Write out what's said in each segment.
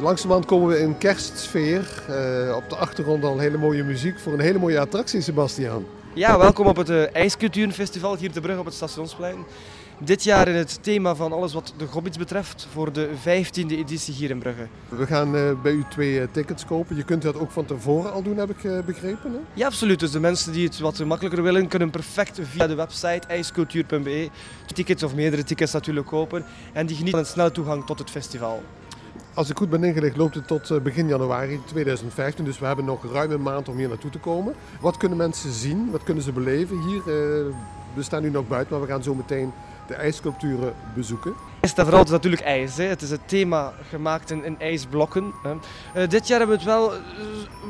Langzamerhand komen we in kerstsfeer. Uh, op de achtergrond al hele mooie muziek voor een hele mooie attractie, Sebastiaan. Ja, welkom op het uh, IJsculturenfestival hier te Brugge op het Stationsplein. Dit jaar in het thema van alles wat de Gobbits betreft voor de 15e editie hier in Brugge. We gaan uh, bij u twee tickets kopen. Je kunt dat ook van tevoren al doen, heb ik begrepen. Hè? Ja, absoluut. Dus de mensen die het wat makkelijker willen, kunnen perfect via de website ijscultuur.be tickets of meerdere tickets natuurlijk kopen. En die genieten van een snelle toegang tot het festival. Als ik goed ben ingelicht, loopt het tot eh, begin januari 2015. Dus we hebben nog ruim een maand om hier naartoe te komen. Wat kunnen mensen zien? Wat kunnen ze beleven hier? Eh, we staan nu nog buiten, maar we gaan zo meteen de ijssculpturen bezoeken. Is dat vooral natuurlijk ijs. Hè. Het is het thema gemaakt in, ijsblokken. Hè. Uh, dit jaar hebben we het wel uh,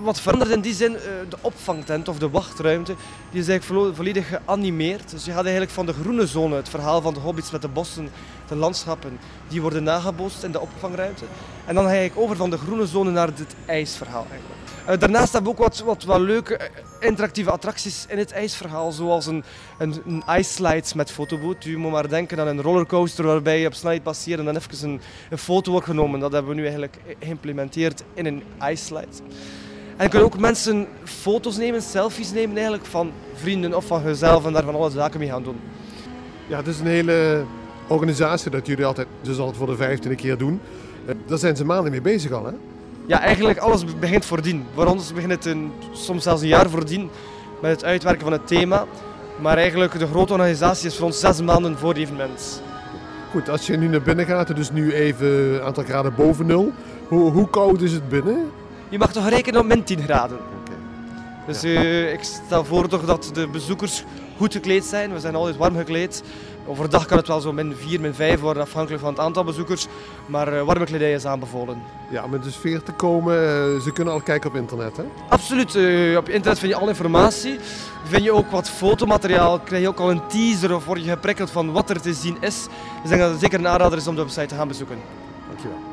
wat veranderd in die zin. Uh, de opvangtent of de wachtruimte die is eigenlijk volledig geanimeerd. Dus je gaat eigenlijk van de groene zone, het verhaal van de hobbits met de bossen, de landschappen, die worden nagebootst in de opvangruimte. En dan ga eigenlijk over van de groene zone naar het ijsverhaal. Eigenlijk. Daarnaast hebben we ook wat, wat, wat leuke interactieve attracties in het ijsverhaal, zoals een, een, een ice slide met fotoboot. U moet maar denken aan een rollercoaster waarbij je op snelheid passeert en dan even een, een foto wordt genomen. Dat hebben we nu eigenlijk geïmplementeerd in een ice slide. En kunnen ook mensen foto's nemen, selfies nemen eigenlijk van vrienden of van jezelf en daar van alle zaken mee gaan doen. Ja, het is een hele organisatie dat jullie altijd, dus altijd voor de vijftiende keer doen. Uh, daar zijn ze maanden mee bezig al, hè? Ja, eigenlijk alles begint voordien. Voor ons begint het een, soms zelfs een jaar voordien met het uitwerken van het thema. Maar eigenlijk de grote organisatie is voor ons zes maanden voor het evenement. Goed, als je nu naar binnen gaat, dus nu even een aantal graden boven nul. Hoe, hoe koud is het binnen? Je mag toch rekenen op min 10 graden. Dus uh, ik stel voor toch dat de bezoekers goed gekleed zijn. We zijn altijd warm gekleed. Overdag kan het wel zo min 4, min 5 worden, afhankelijk van het aantal bezoekers. Maar uh, warme kledij is aanbevolen. Ja, om in de sfeer te komen, uh, ze kunnen al kijken op internet, hè? Absoluut. Uh, op internet vind je alle informatie. Vind je ook wat fotomateriaal, krijg je ook al een teaser of word je geprikkeld van wat er te zien is. Dus ik denk dat het zeker een aanrader is om de website te gaan bezoeken. Dankjewel.